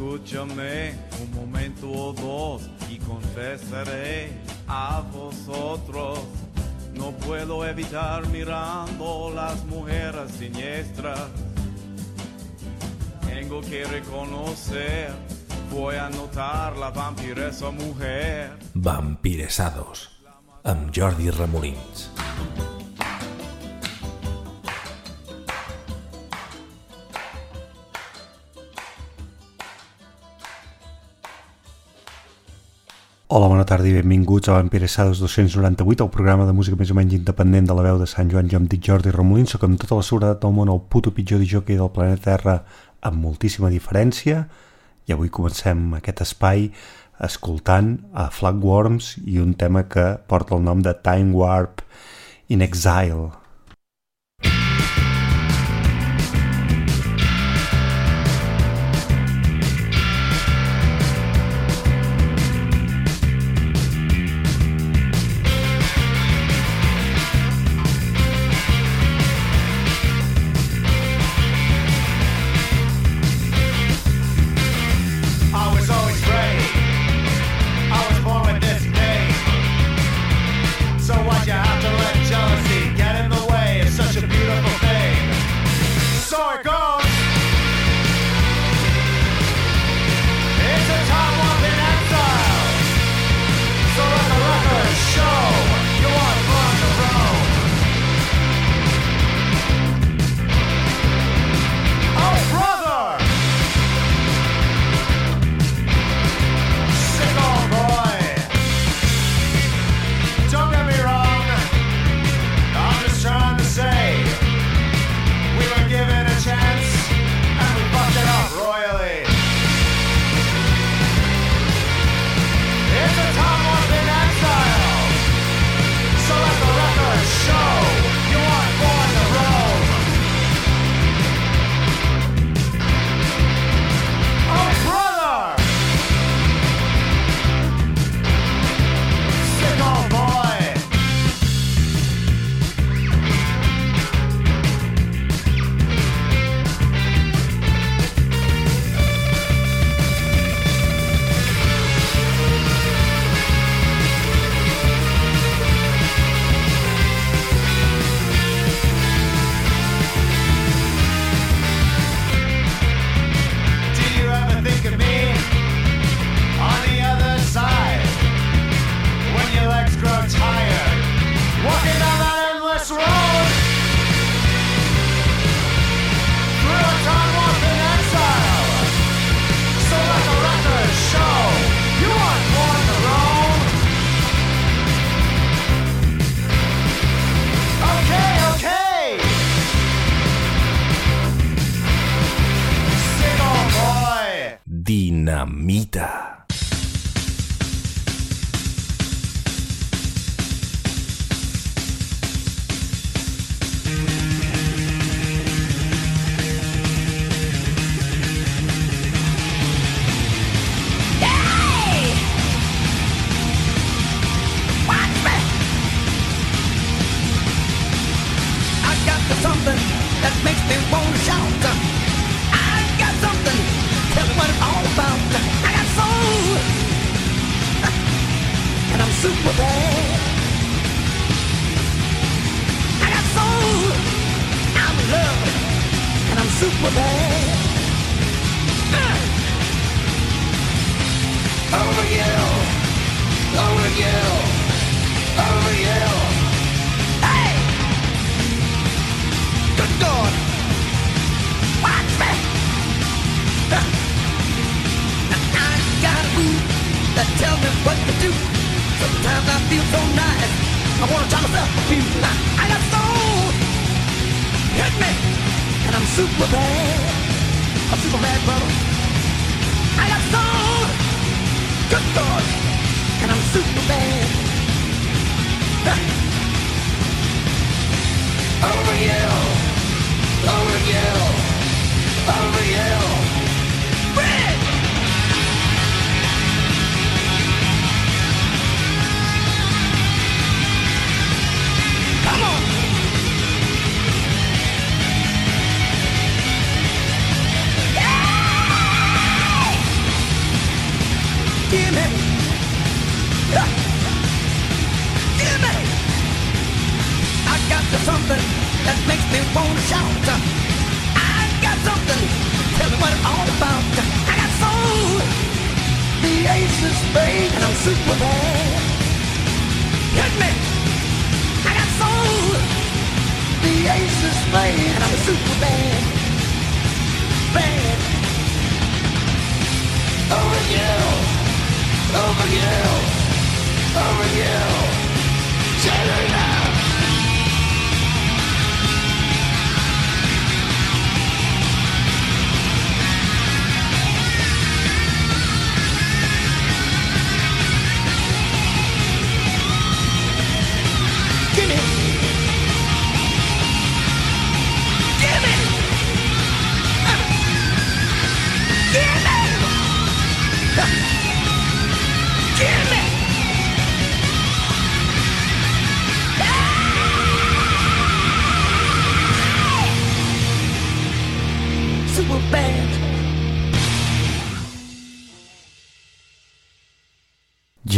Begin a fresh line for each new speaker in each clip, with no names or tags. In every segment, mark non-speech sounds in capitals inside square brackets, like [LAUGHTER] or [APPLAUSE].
Escúchame un momento o dos y confesaré a vosotros. No puedo evitar mirando las mujeres siniestras. Tengo que reconocer, voy a notar la vampiresa mujer.
Vampiresados, amb Jordi Remolins. Hola, bona tarda i benvinguts a Vampiressades 298, el programa de música més o menys independent de la veu de Sant Joan. Jo em dic Jordi Romolinso, que amb tota la seguretat del món el puto pitjor dijòquei del planeta Terra amb moltíssima diferència. I avui comencem aquest espai escoltant a Flagworms i un tema que porta el nom de Time Warp in Exile,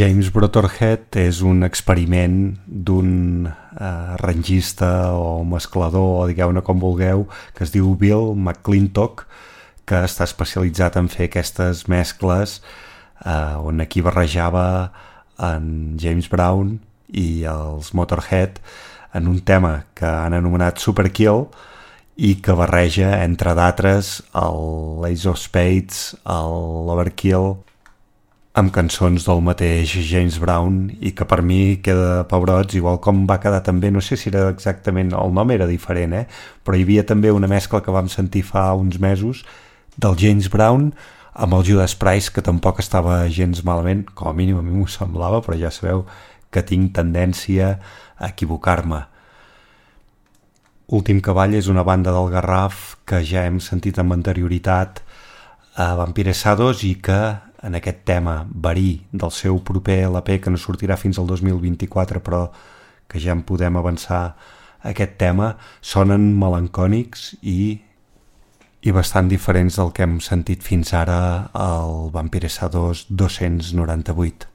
James Brotherhead és un experiment d'un eh, arrangista o mesclador, o digueu-ne com vulgueu, que es diu Bill McClintock, que està especialitzat en fer aquestes mescles eh, on aquí barrejava en James Brown i els Motorhead en un tema que han anomenat Superkill i que barreja, entre d'altres, el of Spades, l'Overkill, amb cançons del mateix James Brown i que per mi queda pebrots, igual com va quedar també, no sé si era exactament, el nom era diferent, eh? però hi havia també una mescla que vam sentir fa uns mesos del James Brown amb el Judas Price, que tampoc estava gens malament, com a mínim a mi m'ho semblava, però ja sabeu que tinc tendència a equivocar-me. Últim Cavall és una banda del Garraf que ja hem sentit amb anterioritat a Vampire Sados i que en aquest tema verí del seu proper LP que no sortirà fins al 2024 però que ja en podem avançar aquest tema sonen melancònics i i bastant diferents del que hem sentit fins ara al Vampire Sados 298.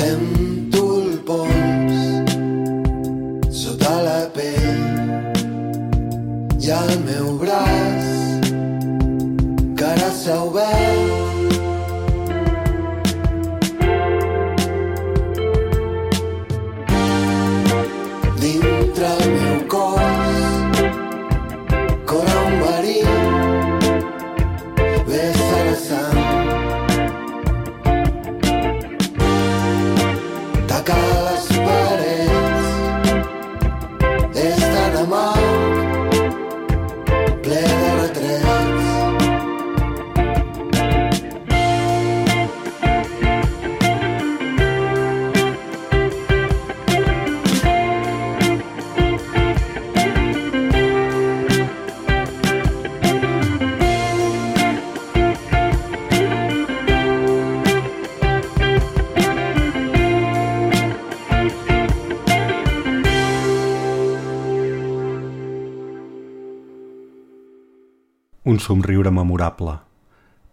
December. Somriure memorable.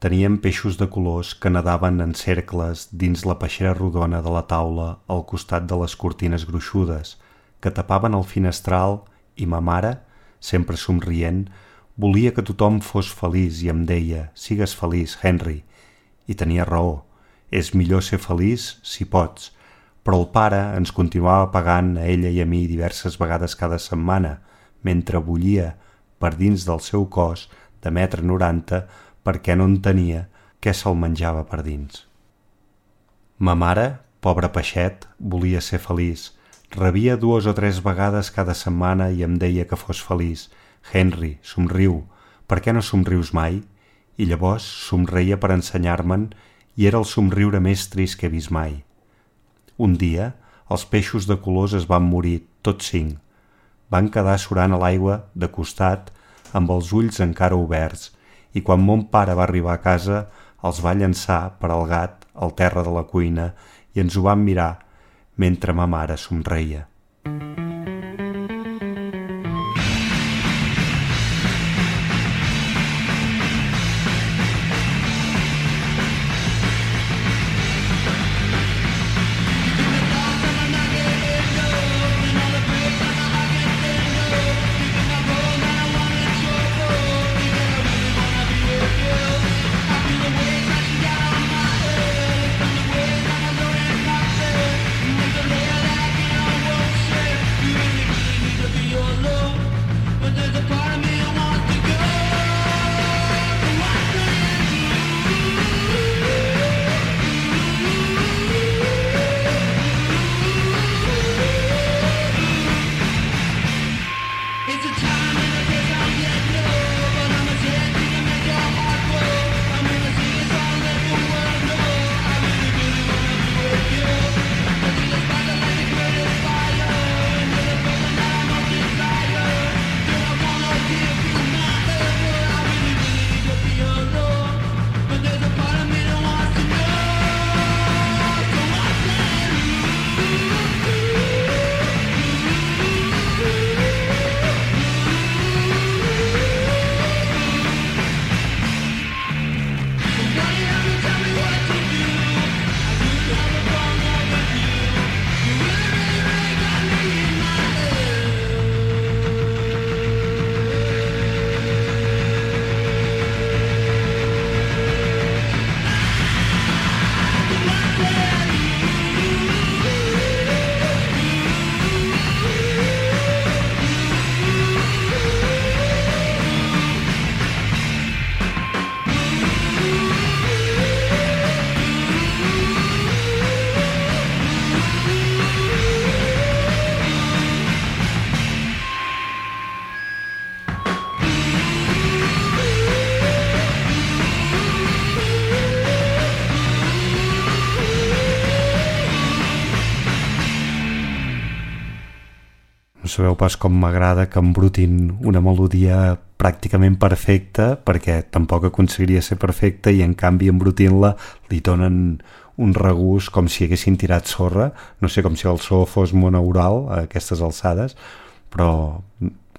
Teníem peixos de colors que nadaven en cercles dins la peixera rodona de la taula al costat de les cortines gruixudes que tapaven el finestral i ma mare, sempre somrient, volia que tothom fos feliç i em deia «Sigues feliç, Henry». I tenia raó. És millor ser feliç si pots. Però el pare ens continuava pagant a ella i a mi diverses vegades cada setmana, mentre bullia per dins del seu cos de metre noranta perquè no entenia què se'l menjava per dins. Ma mare, pobra peixet, volia ser feliç. Rebia dues o tres vegades cada setmana i em deia que fos feliç. Henry, somriu, per què no somrius mai? I llavors somreia per ensenyar-me'n i era el somriure més trist que he vist mai. Un dia, els peixos de colors es van morir, tots cinc. Van quedar surant a l'aigua, de costat, amb els ulls encara oberts, i quan mon pare va arribar a casa els va llançar per al gat al terra de la cuina i ens ho vam mirar mentre ma mare somreia. Sabeu pas com m'agrada que embrutin una melodia pràcticament perfecta perquè tampoc aconseguiria ser perfecta i en canvi embrutint-la li donen un regús com si haguessin tirat sorra no sé, com si el so fos monaural a aquestes alçades però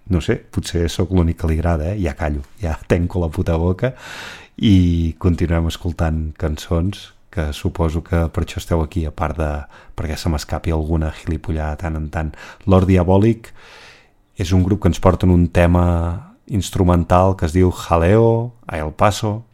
no sé, potser sóc l'únic que li agrada, eh? ja callo, ja [LAUGHS] tenco la puta boca i continuem escoltant cançons que suposo que per això esteu aquí, a part de perquè se m'escapi alguna gilipollada tant en tant. Lord Diabòlic és un grup que ens porta en un tema instrumental que es diu Jaleo a El Paso,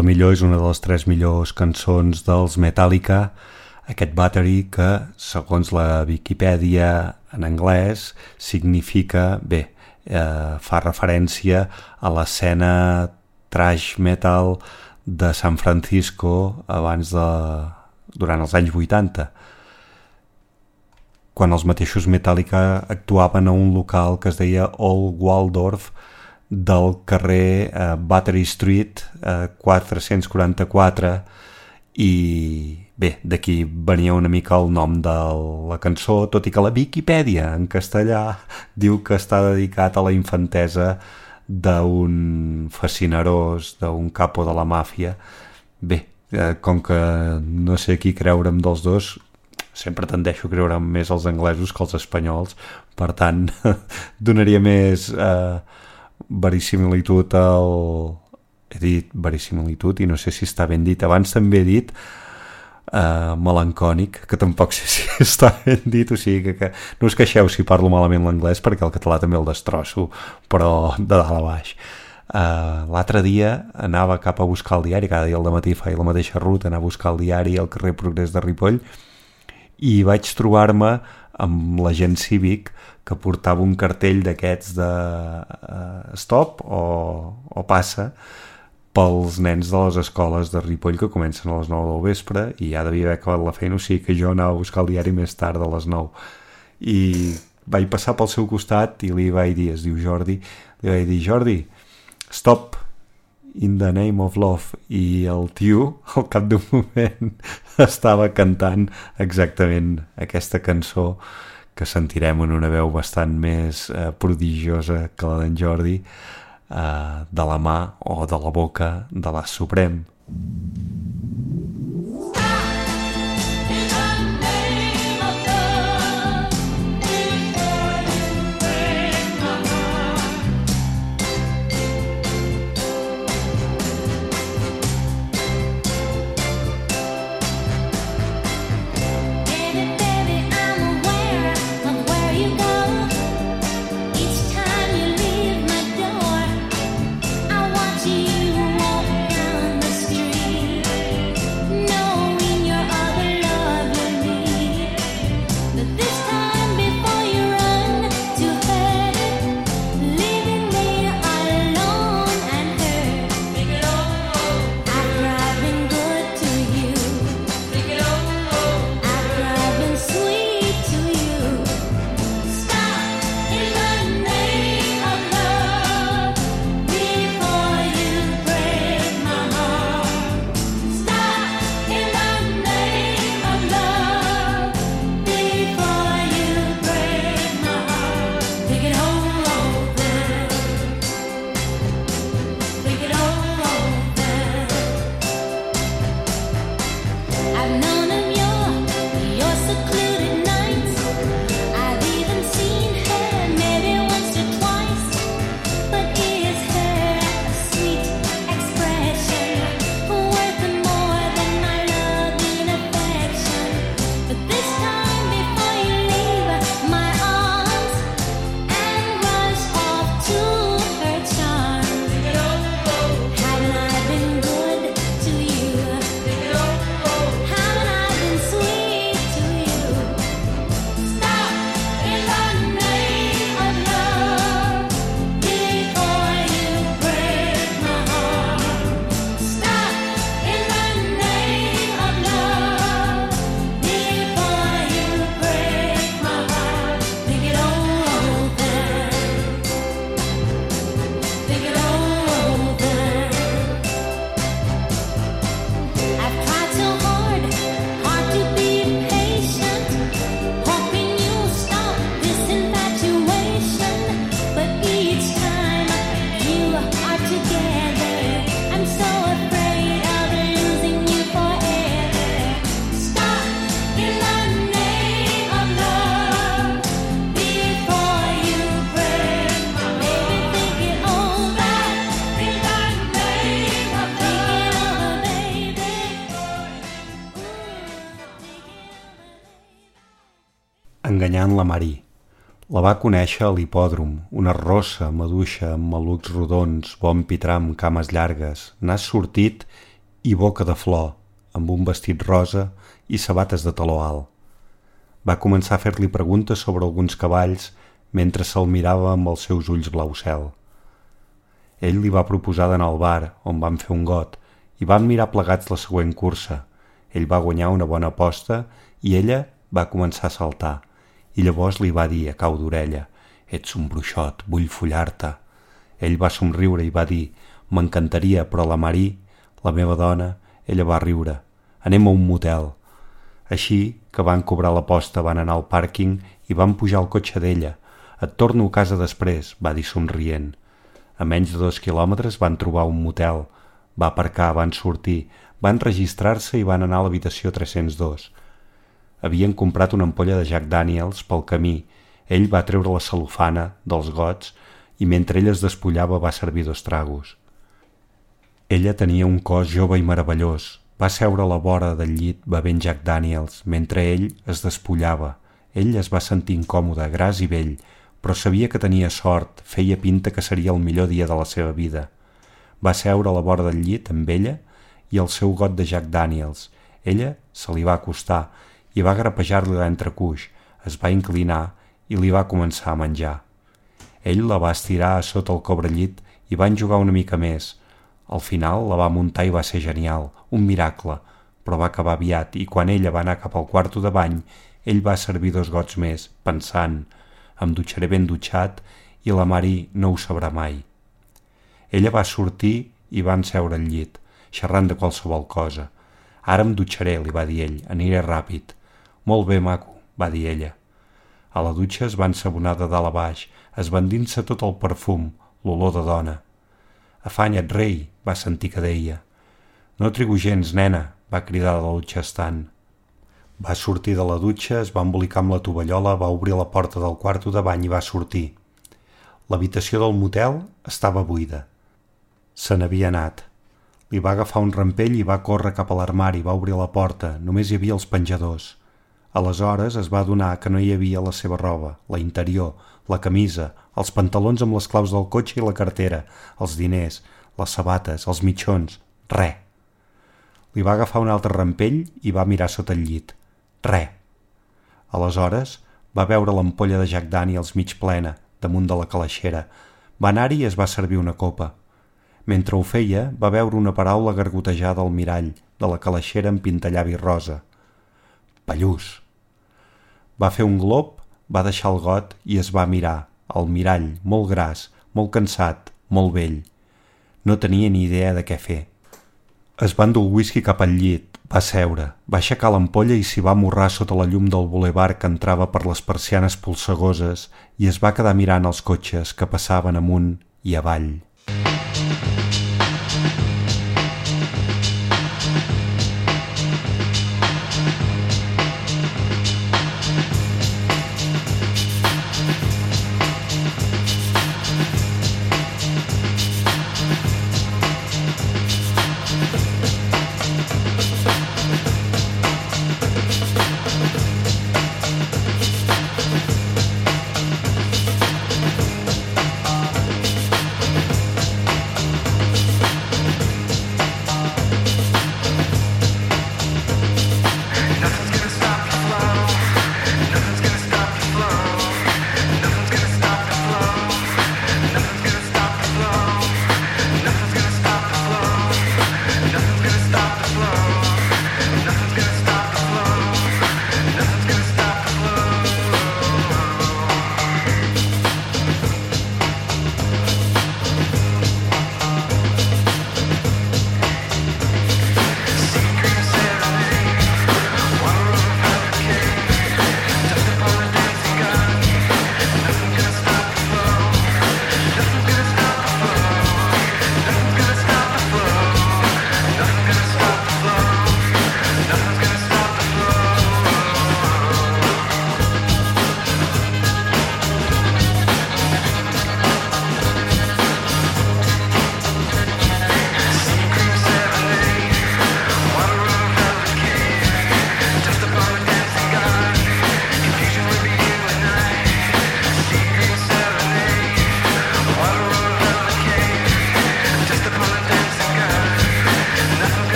la
millor, és una de les tres millors cançons dels Metallica, aquest Battery que, segons la Viquipèdia en anglès, significa, bé, eh, fa referència a l'escena trash metal de San Francisco abans de... durant els anys 80 quan els mateixos Metallica actuaven a un local que es deia Old Waldorf del carrer eh, Battery Street eh, 444 i bé, d'aquí venia una mica el nom de la cançó, tot i que la Viquipèdia en castellà diu que està dedicat a la infantesa d'un fascinerós, d'un capo de la màfia. Bé, eh, com que no sé qui creure'm dels dos, sempre tendeixo a creure més els anglesos que els espanyols, per tant, [LAUGHS] donaria més eh, verisimilitud al... He dit verisimilitud i no sé si està ben dit. Abans també he dit uh, melancònic, que tampoc sé [LAUGHS] si està ben dit, o sigui que, que no us queixeu si parlo malament l'anglès perquè el català també el destrosso, però de dalt a baix. Uh, L'altre dia anava cap a buscar el diari, cada dia al matí faig la mateixa ruta, anar a buscar el diari al carrer Progrés de Ripoll, i vaig trobar-me amb l'agent cívic que portava un cartell d'aquests de uh, stop o, o passa pels nens de les escoles de Ripoll que comencen a les 9 del vespre i ja devia haver acabat la feina, o sigui que jo anava a buscar el diari més tard a les 9 i vaig passar pel seu costat i li vaig dir, es diu Jordi li vaig dir, Jordi stop in the name of love. I el tio al cap d'un moment [LAUGHS] estava cantant exactament aquesta cançó que sentirem en una veu bastant més eh, prodigiosa que la d'en Jordi eh, de la mà o de la boca de la Suprem Enganyant la Marí.
La va conèixer a l'hipòdrom, una rossa maduixa amb malucs rodons, bon pitram, cames llargues, nas sortit i boca de flor, amb un vestit rosa i sabates de taló alt. Va començar a fer-li preguntes sobre alguns cavalls mentre se'l mirava amb els seus ulls blau cel. Ell li va proposar d'anar al bar, on van fer un got, i van mirar plegats la següent cursa. Ell va guanyar una bona aposta i ella va començar a saltar. I llavors li va dir a cau d'orella «Ets un bruixot, vull follar-te». Ell va somriure i va dir «M'encantaria, però la Marí, la meva dona, ella va riure. Anem a un motel». Així que van cobrar l'aposta, van anar al pàrquing i van pujar al cotxe d'ella. «Et torno a casa després», va dir somrient. A menys de dos quilòmetres van trobar un motel. Va aparcar, van sortir, van registrar-se i van anar a l'habitació 302. Havien comprat una ampolla de Jack Daniels pel camí. Ell va treure la celofana dels gots i mentre ell es despullava va servir dos tragos. Ella tenia un cos jove i meravellós. Va seure a la vora del llit bevent Jack Daniels mentre ell es despullava. Ell es va sentir incòmode, gras i vell, però sabia que tenia sort, feia pinta que seria el millor dia de la seva vida. Va seure a la vora del llit amb ella i el seu got de Jack Daniels. Ella se li va acostar i va grapejar-li l'entrecuix, es va inclinar i li va començar a menjar. Ell la va estirar a sota el cobrellit i van jugar una mica més. Al final la va muntar i va ser genial, un miracle, però va acabar aviat i quan ella va anar cap al quarto de bany, ell va servir dos gots més, pensant «Em dutxaré ben dutxat i la Mari no ho sabrà mai». Ella va sortir i van seure al llit, xerrant de qualsevol cosa. «Ara em dutxaré», li va dir ell, «aniré ràpid». «Molt bé, maco», va dir ella. A la dutxa es van sabonar de dalt a baix, esbandint-se tot el perfum, l'olor de dona. «Afanya't, rei», va sentir que deia. «No trigo gens, nena», va cridar la dutxa estant. Va sortir de la dutxa, es va embolicar amb la tovallola, va obrir la porta del quarto de bany i va sortir. L'habitació del motel estava buida. Se n'havia anat. Li va agafar un rampell i va córrer cap a l'armari, va obrir la porta, només hi havia els penjadors. Aleshores es va adonar que no hi havia la seva roba, la interior, la camisa, els pantalons amb les claus del cotxe i la cartera, els diners, les sabates, els mitjons, res. Li va agafar un altre rampell i va mirar sota el llit. Re. Aleshores va veure l'ampolla de Jack Daniels mig plena, damunt de la calaixera. Va anar-hi i es va servir una copa. Mentre ho feia, va veure una paraula gargotejada al mirall de la calaixera amb pintallavi rosa. Pallús. Va fer un glob, va deixar el got i es va mirar, al mirall, molt gras, molt cansat, molt vell. No tenia ni idea de què fer. Es va endur el whisky cap al llit, va seure, va aixecar l'ampolla i s'hi va morrar sota la llum del boulevard que entrava per les persianes polsegoses i es va quedar mirant els cotxes que passaven amunt i avall.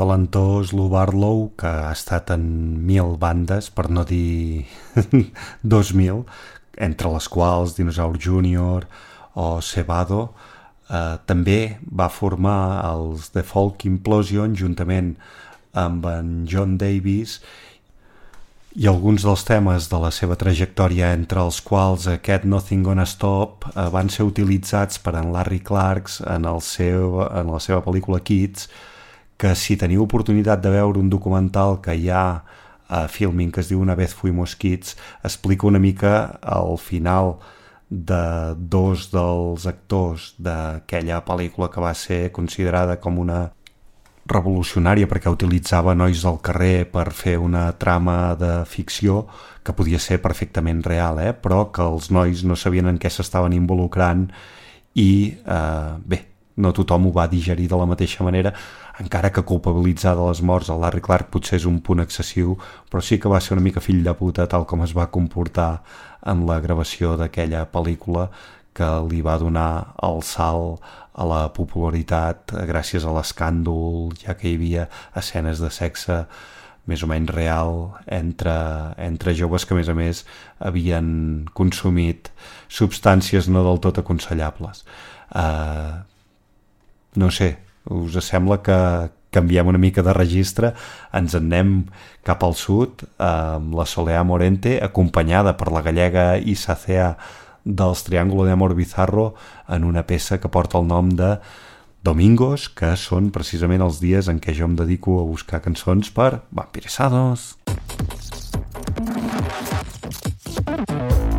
Talentós Lou Barlow, que ha estat en mil bandes, per no dir [LAUGHS] 2.000, entre les quals Dinosaur Jr. o Cebado, eh, també va formar els The Folk Implosion juntament amb en John Davis i alguns dels temes de la seva trajectòria, entre els quals aquest Nothing Gonna Stop, eh, van ser utilitzats per en Larry Clarks en, el seu, en la seva pel·lícula Kids, que si teniu oportunitat de veure un documental que hi ha a Filming que es diu Una vez fuimos kids, explica una mica al final de dos dels actors d'aquella pel·lícula que va ser considerada com una revolucionària perquè utilitzava nois del carrer per fer una trama de ficció que podia ser perfectament real, eh? però que els nois no sabien en què s'estaven involucrant i eh, bé, no tothom ho va digerir de la mateixa manera, encara que culpabilitzar de les morts el Larry Clark potser és un punt excessiu, però sí que va ser una mica fill de puta tal com es va comportar en la gravació d'aquella pel·lícula que li va donar el salt a la popularitat gràcies a l'escàndol, ja que hi havia escenes de sexe més o menys real entre, entre joves que a més a més havien consumit substàncies no del tot aconsellables. Uh, no sé, us sembla que canviem una mica de registre, ens en anem cap al sud amb la Soleá Morente, acompanyada per la gallega Isacea dels Triángulo de Amor Bizarro en una peça que porta el nom de Domingos, que són precisament els dies en què jo em dedico a buscar cançons per vampiresados.
Si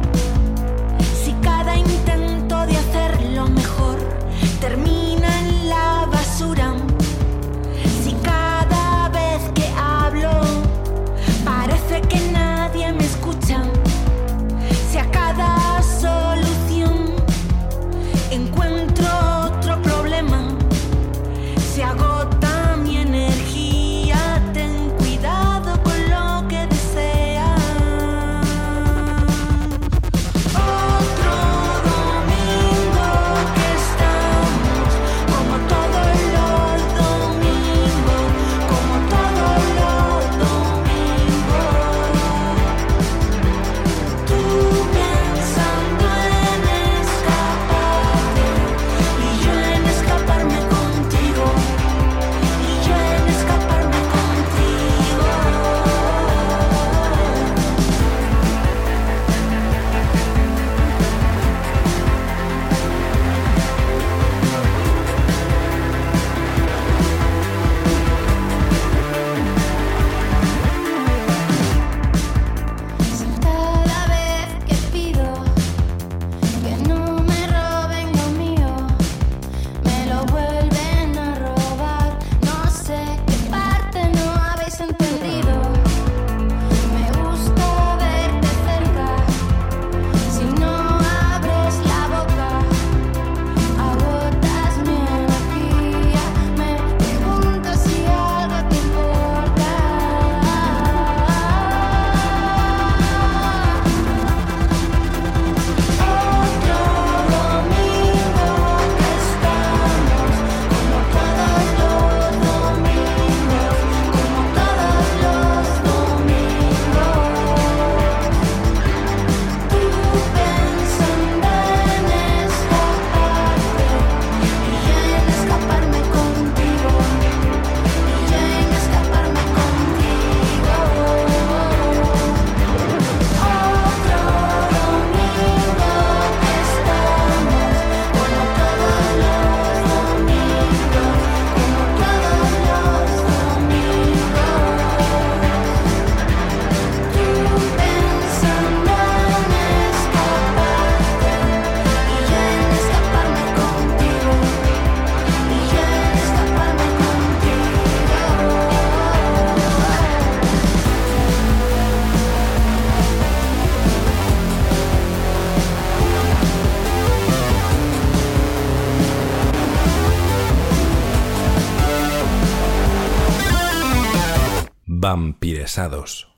Vampiresados.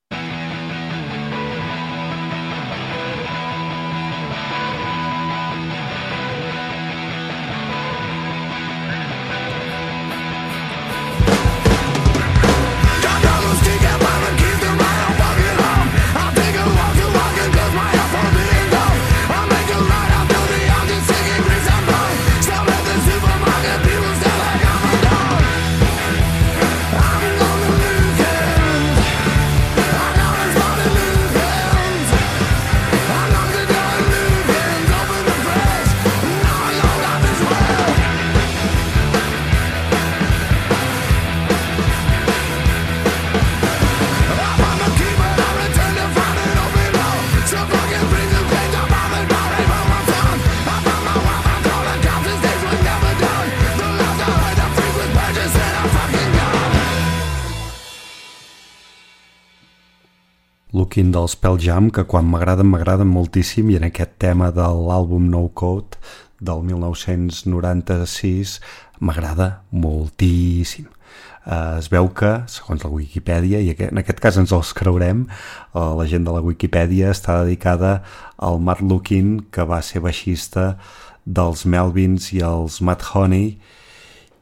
Looking dels Pearl Jam, que quan m'agraden, m'agraden moltíssim, i en aquest tema de l'àlbum No Code del 1996 m'agrada moltíssim. Eh, es veu que, segons la Wikipedia, i en aquest cas ens els creurem, eh, la gent de la Wikipedia està dedicada al Matt Looking, que va ser baixista dels Melvins i els Matt Honey,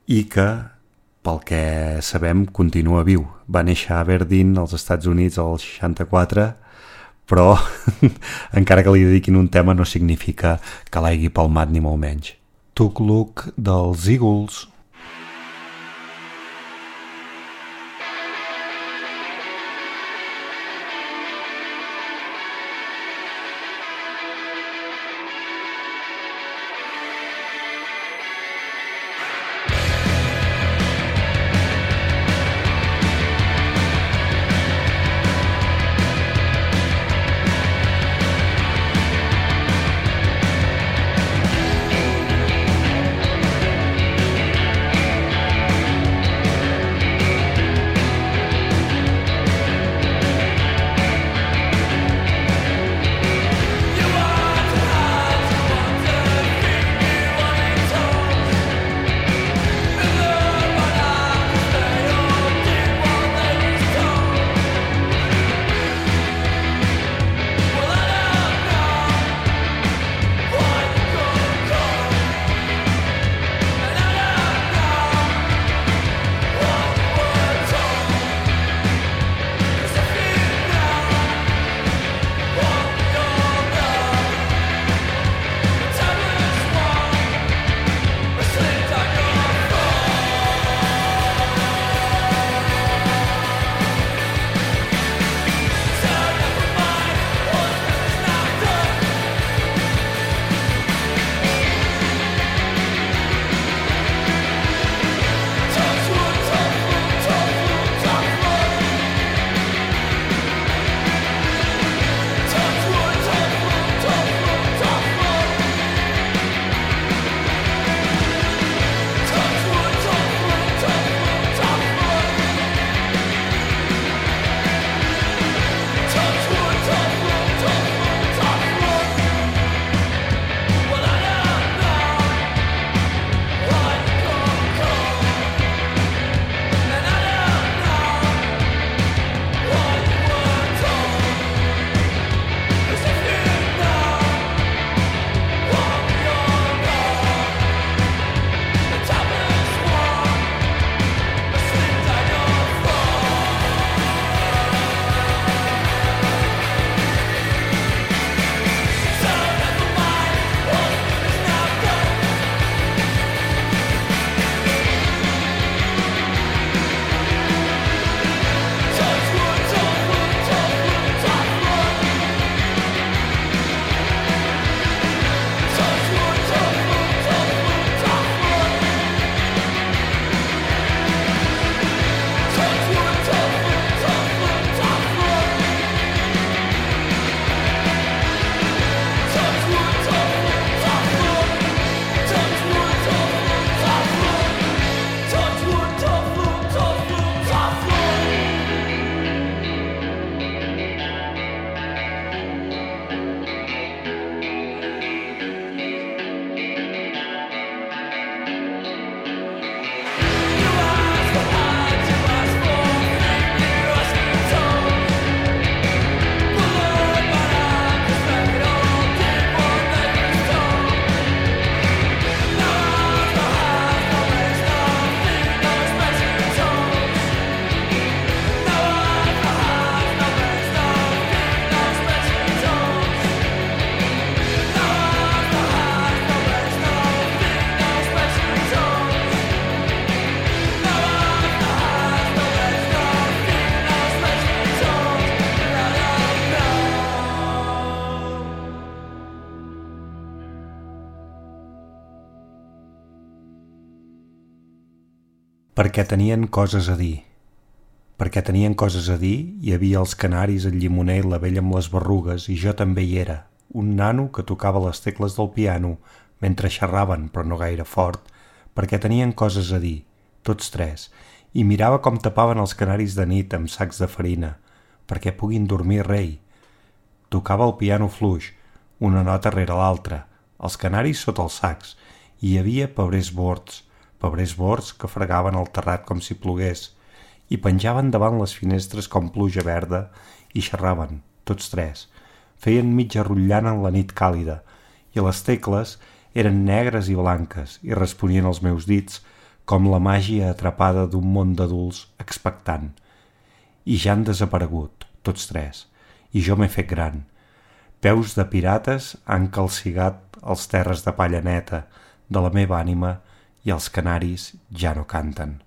i que, pel que sabem, continua viu. Va néixer a Aberdeen, als Estats Units, al 64, però [LAUGHS] encara que li dediquin un tema no significa que l'hagi palmat ni molt menys. Tuk Look dels Eagles perquè tenien coses a dir. Perquè tenien coses a dir, hi havia els canaris, el llimoner i la vella amb les berrugues, i jo també hi era, un nano que tocava les tecles del piano mentre xerraven, però no gaire fort, perquè tenien coses a dir, tots tres, i mirava com tapaven els canaris de nit amb sacs de farina, perquè puguin dormir rei. Tocava el piano fluix, una nota rere l'altra, els canaris sota els sacs, i hi havia pebrers bords, pebrers bords que fregaven el terrat com si plogués, i penjaven davant les finestres com pluja verda i xerraven, tots tres. Feien mitja rotllant en la nit càlida, i les tecles eren negres i blanques i responien als meus dits com la màgia atrapada d'un món d'adults expectant. I ja han desaparegut, tots tres, i jo m'he fet gran. Peus de pirates han calcigat els terres de palla neta de la meva ànima i els canaris ja no canten.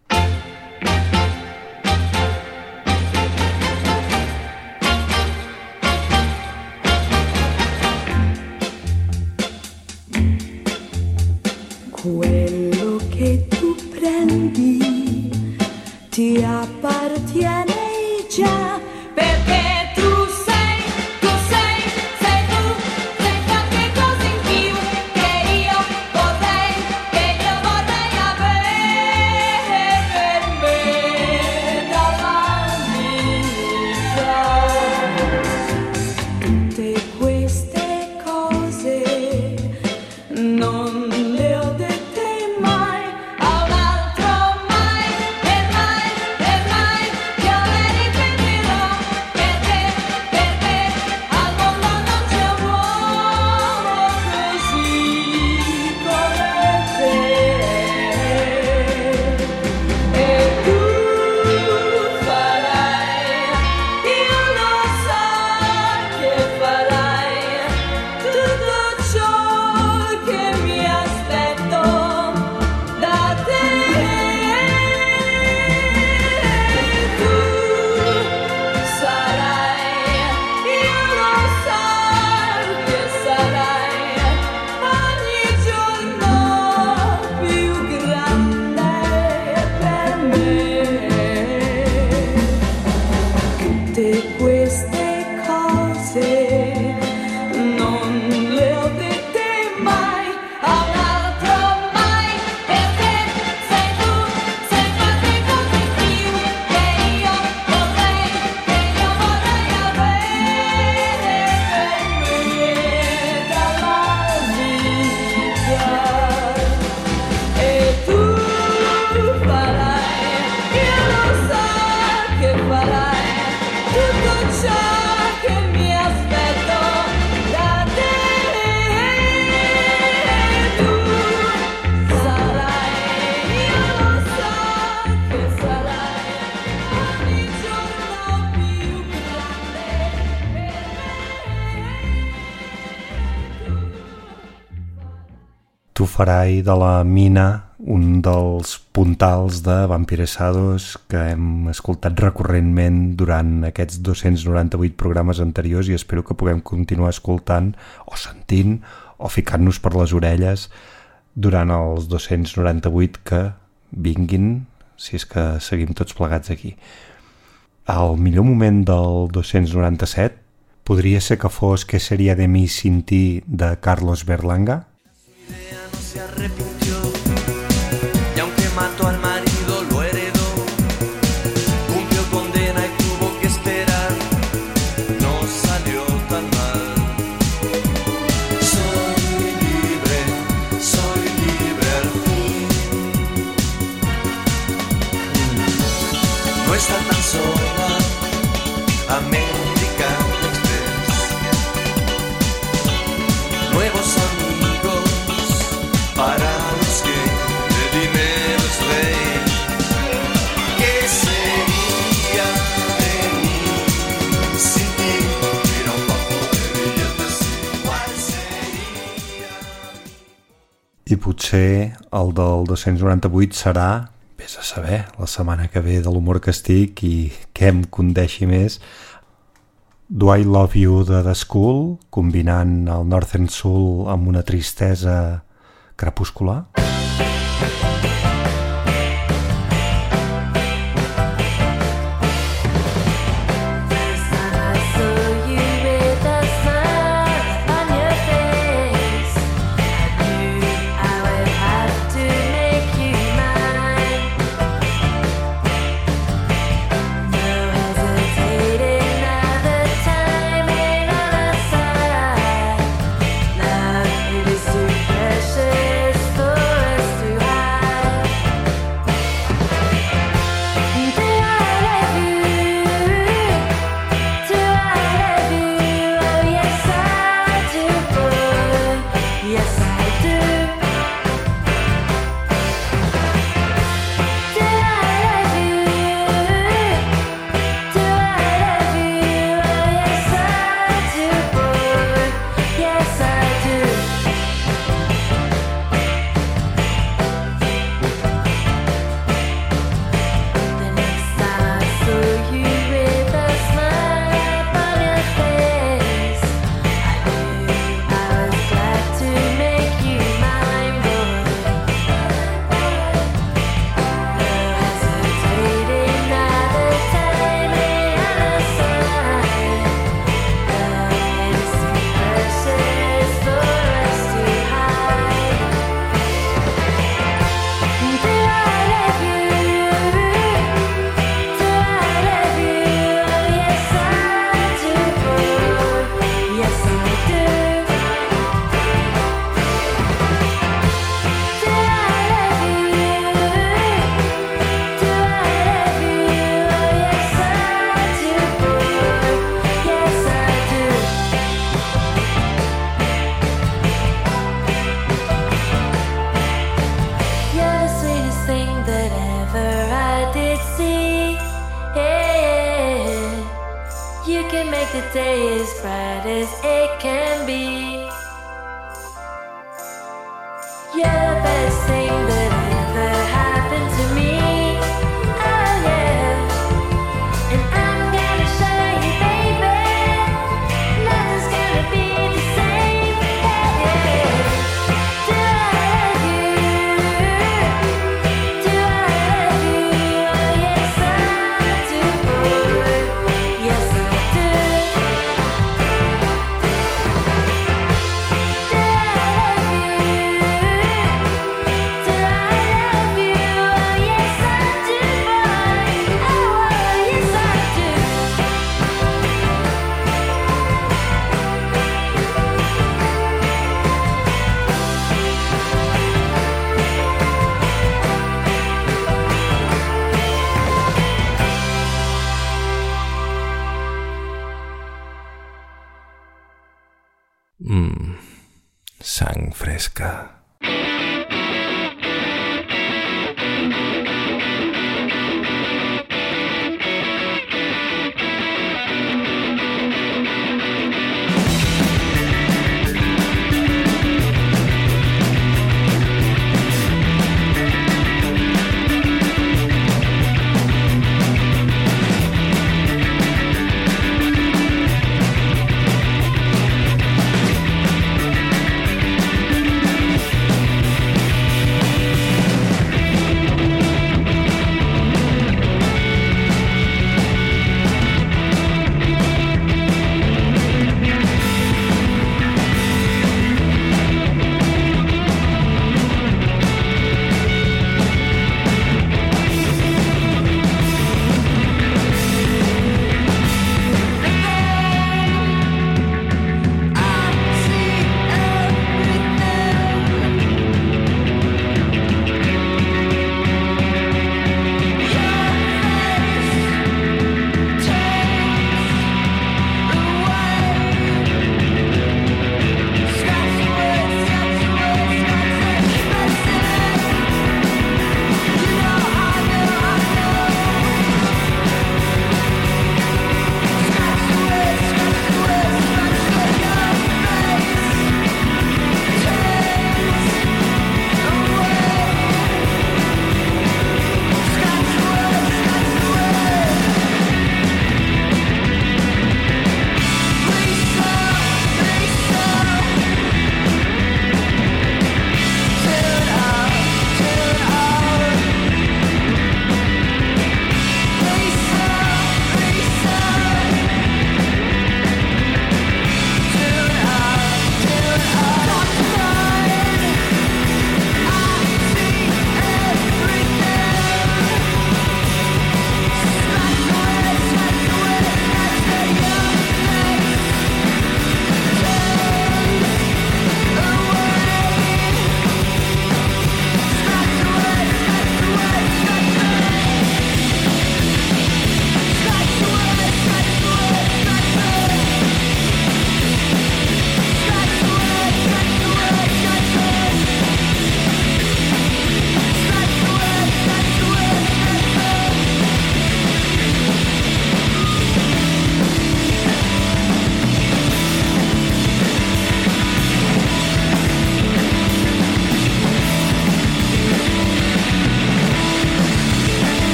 Quello che tu prendi ti appartiene
Farai
de la mina un dels puntals de Vampiresados que hem escoltat recurrentment durant aquests 298 programes anteriors i espero que puguem continuar escoltant o sentint o ficant-nos per les orelles durant els 298 que vinguin si és que seguim tots plegats aquí. El millor moment del 297 podria ser que fos Que seria de mi sin ti de Carlos Berlanga
no se
i potser el del 298 serà vés a saber, la setmana que ve de l'humor que estic i què em condeixi més. Do I Love You de The School combinant el Northern Soul amb una tristesa crepuscular.
I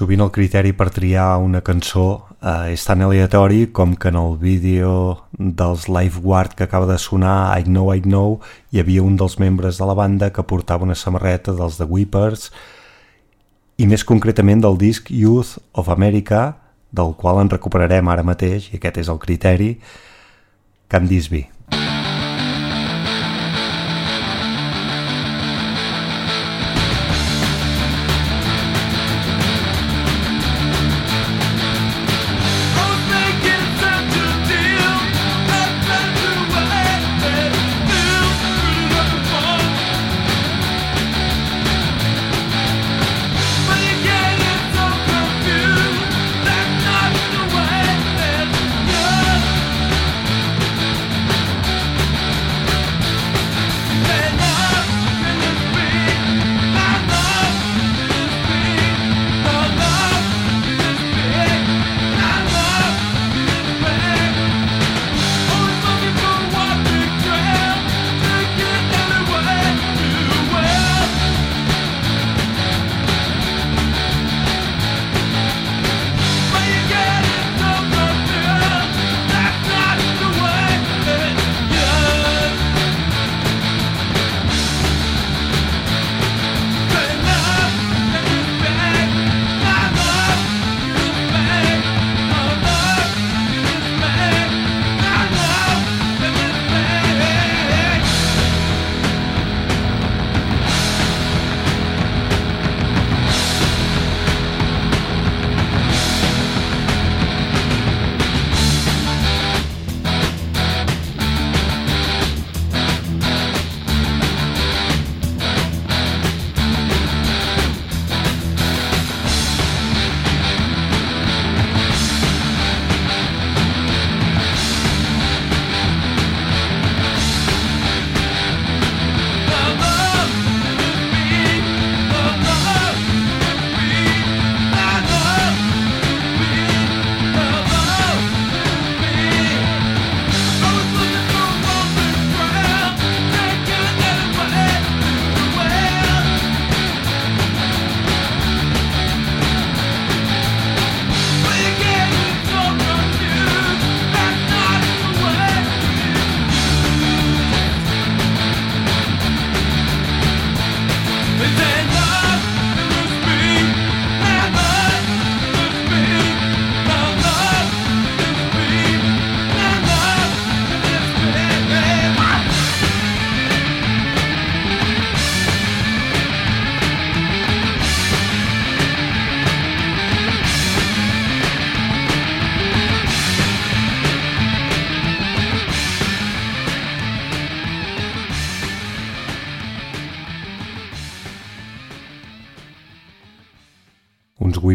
Sovint el criteri per triar una cançó eh, és tan aleatori com que en el vídeo dels Lifeguard que acaba de sonar, I Know, I Know, hi havia un dels membres de la banda que portava una samarreta dels The Weepers i més concretament del disc Youth of America, del qual en recuperarem ara mateix, i aquest és el criteri, Can This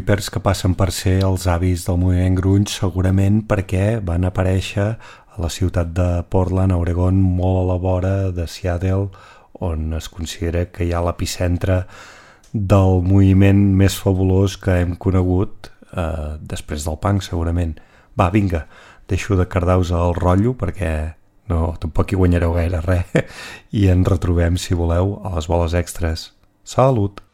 whippers que passen per ser els avis del moviment grunge segurament perquè van aparèixer a la ciutat de Portland, a Oregon, molt a la vora de Seattle, on es considera que hi ha l'epicentre del moviment més fabulós que hem conegut eh, després del punk, segurament. Va, vinga, deixo de cardar-vos el rotllo perquè no, tampoc hi guanyareu gaire res [LAUGHS] i ens retrobem, si voleu, a les boles extres. Salut!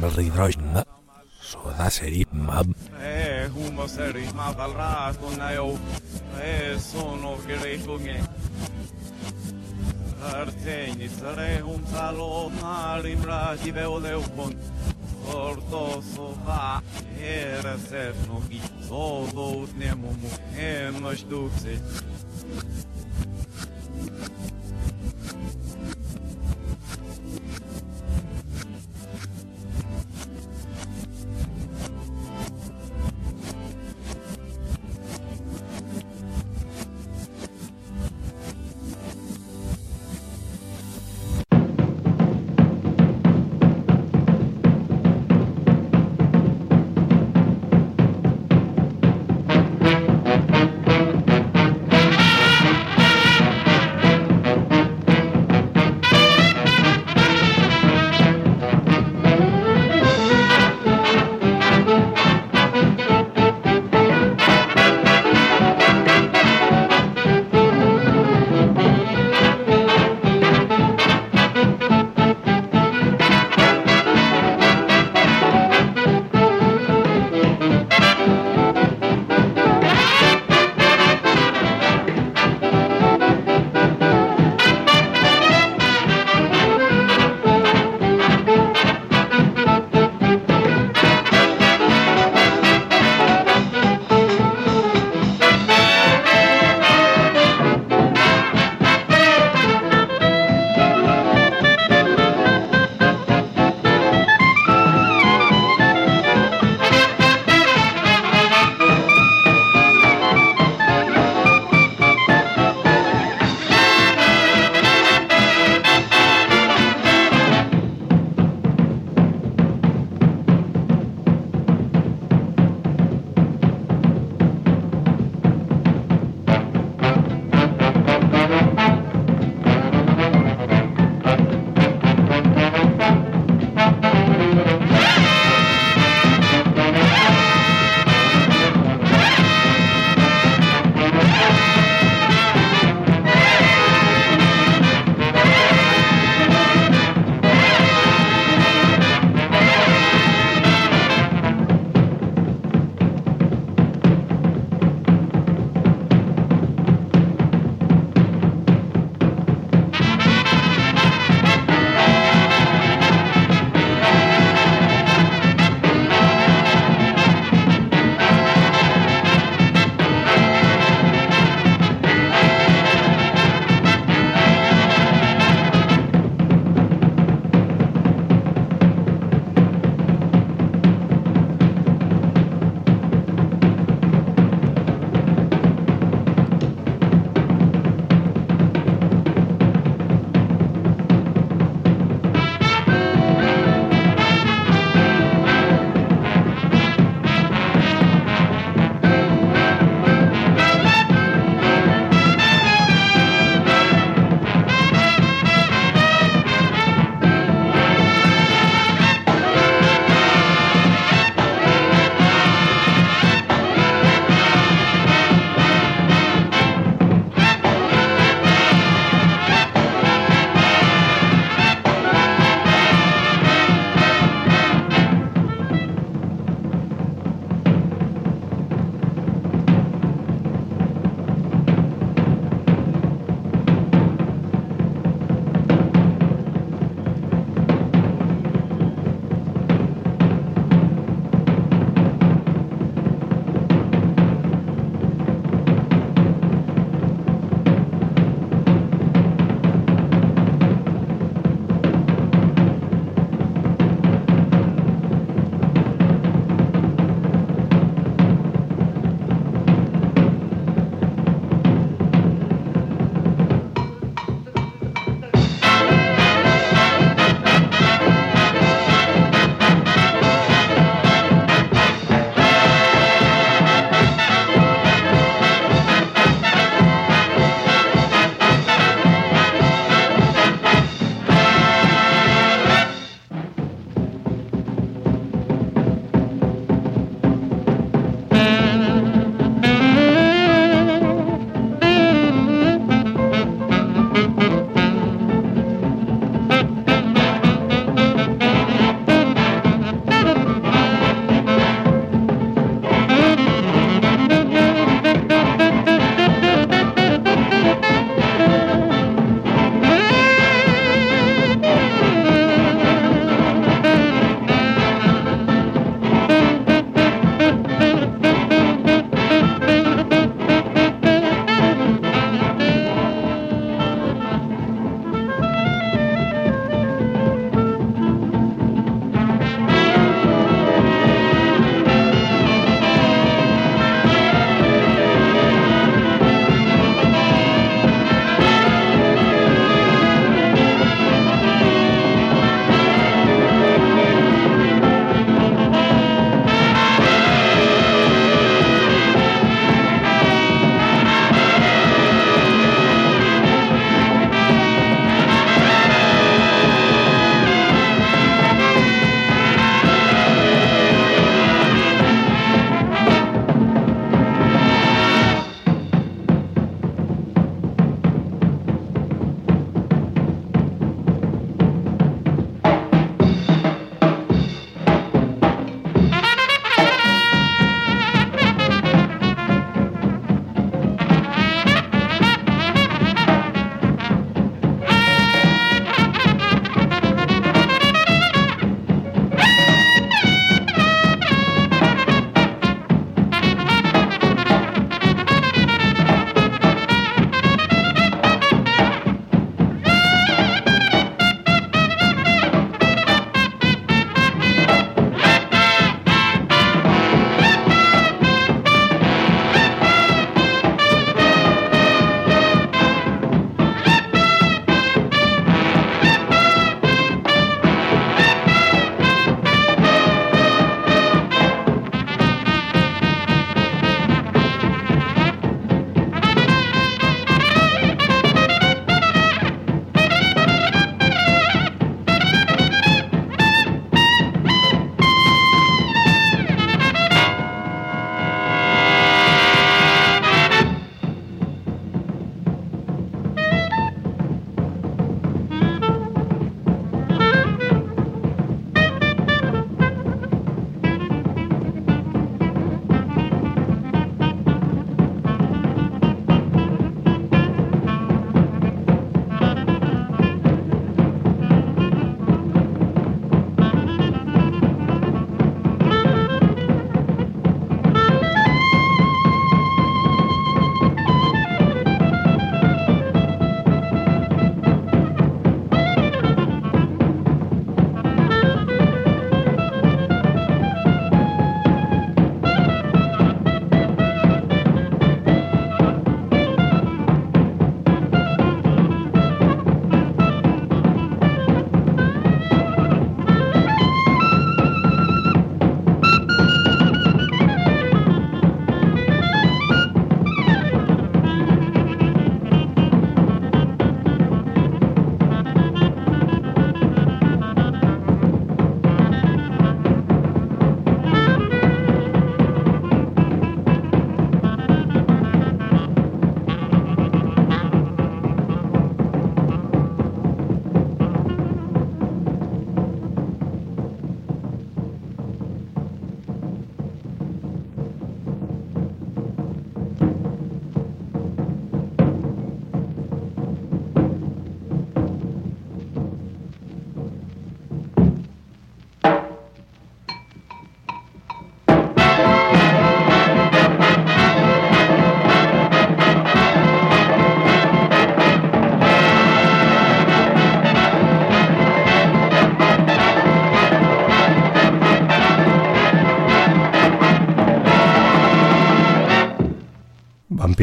يوم الريدراجنا صدا سريب ماب
E humo seri ma dal rato na eu E sono gretunge Arteni sare un talo marim radi veoleu pon Orto sova Era sefno gi Sodo utnemo mu Hemnaš dukse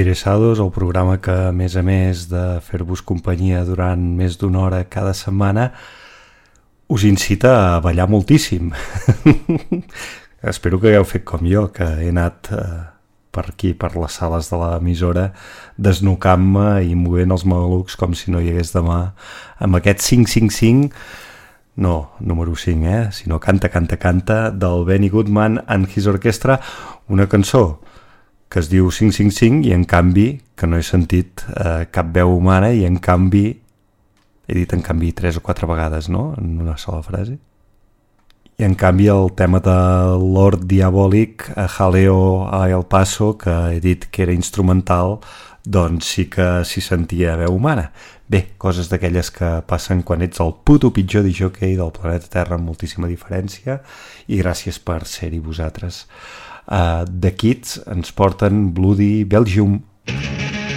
Interesados, el programa que, a més a més de fer-vos companyia durant més d'una hora cada setmana, us incita a ballar moltíssim. [LAUGHS] Espero que hagueu fet com jo, que he anat eh, per aquí, per les sales de l'emissora, desnucant-me i movent els malucs com si no hi hagués demà, amb aquest 555, no número 5, eh? sinó Canta, Canta, Canta, del Benny Goodman and His Orchestra, una cançó que es diu 555 i en canvi que no he sentit eh, cap veu humana i en canvi he dit en canvi tres o quatre vegades no? en una sola frase. I en canvi el tema de Lord Diabolic a Jaleo a El Paso que he dit que era instrumental doncs sí que s'hi sentia veu humana. Bé, coses d'aquelles que passen quan ets el puto pitjor jockey del planeta Terra amb moltíssima diferència i gràcies per ser-hi vosaltres Eh, uh, The Kids ens porten Bloody Belgium. Belgium.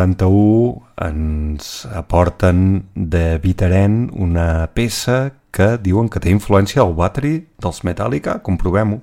91 ens aporten de Vitaren una peça que diuen que té influència al Battery dels Metallica, comprovem-ho.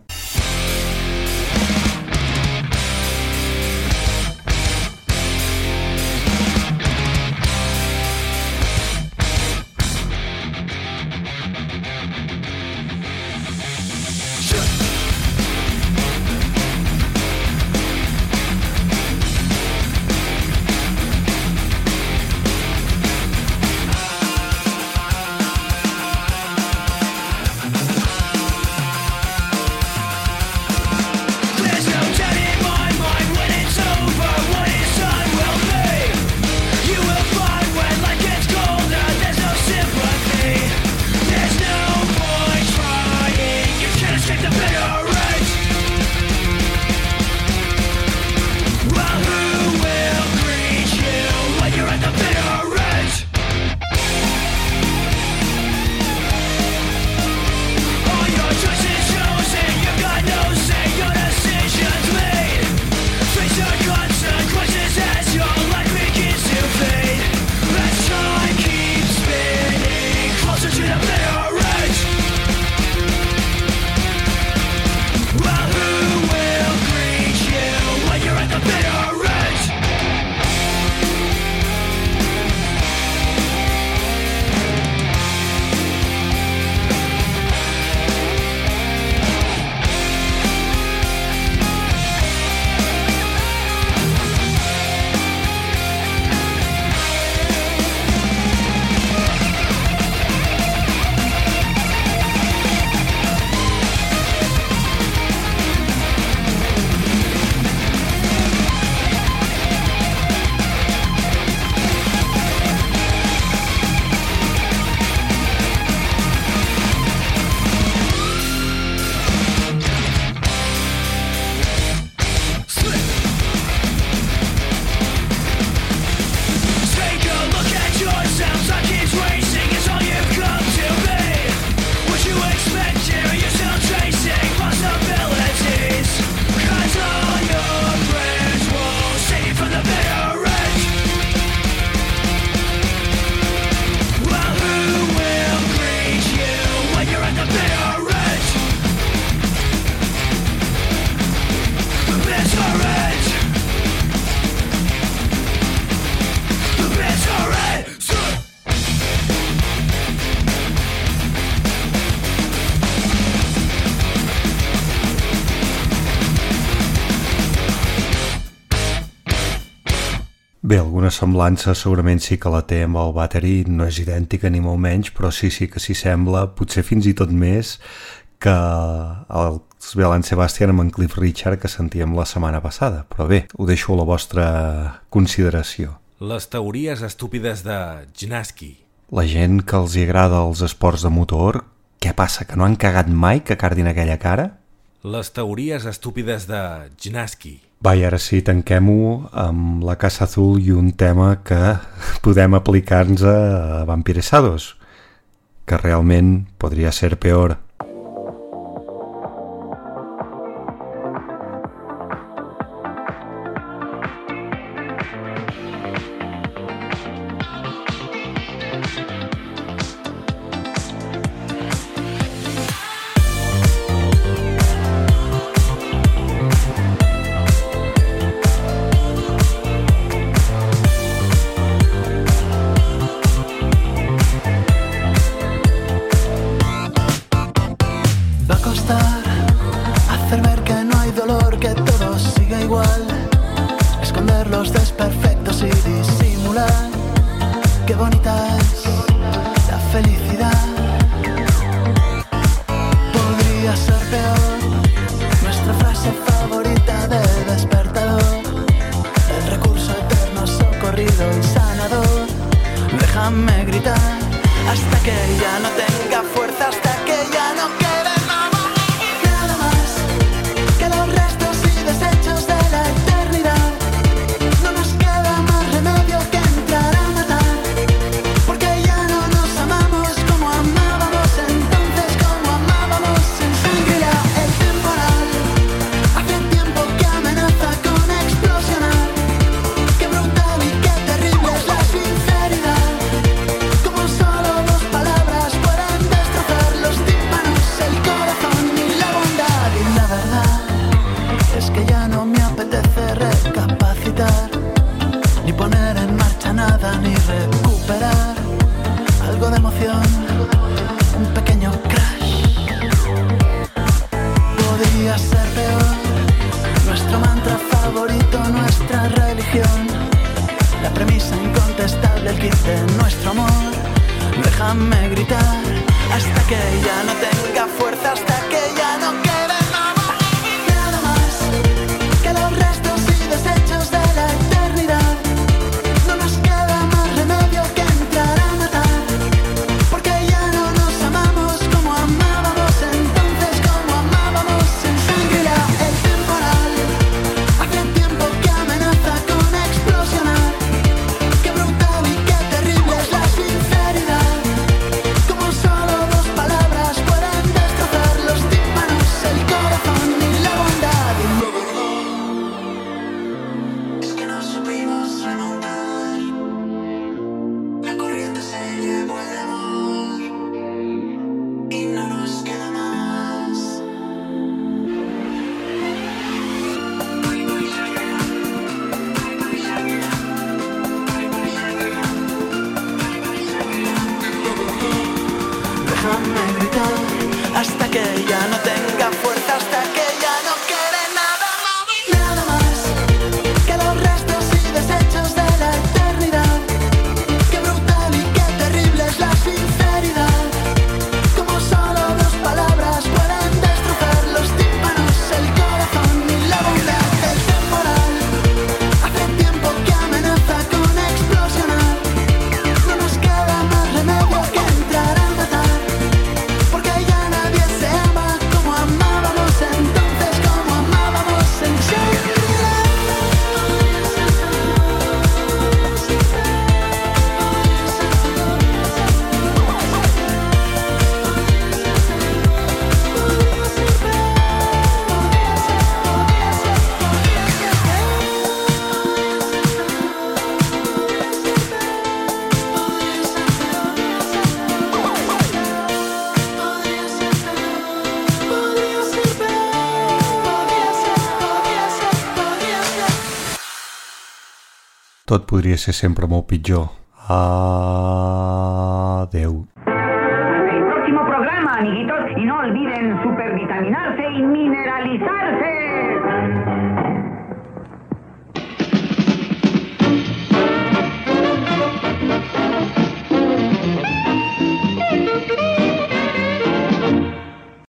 semblança segurament sí que la té amb el Battery, no és idèntica ni molt menys, però sí, sí que s'hi sembla, potser fins i tot més que el Belan Sebastian amb en Cliff Richard que sentíem la setmana passada. Però bé, ho deixo a la vostra consideració.
Les teories estúpides de Gnaski.
La gent que els agrada els esports de motor, què passa, que no han cagat mai que cardin aquella cara?
Les teories estúpides de Gnaski.
Va, i ara sí, tanquem-ho amb la Casa Azul i un tema que [LAUGHS] podem aplicar-nos a Vampiresados, que realment podria ser peor. tot podria ser sempre molt pitjor. Adeu.
El próximo programa, amiguitos, y no olviden supervitaminarse y mineralizarse.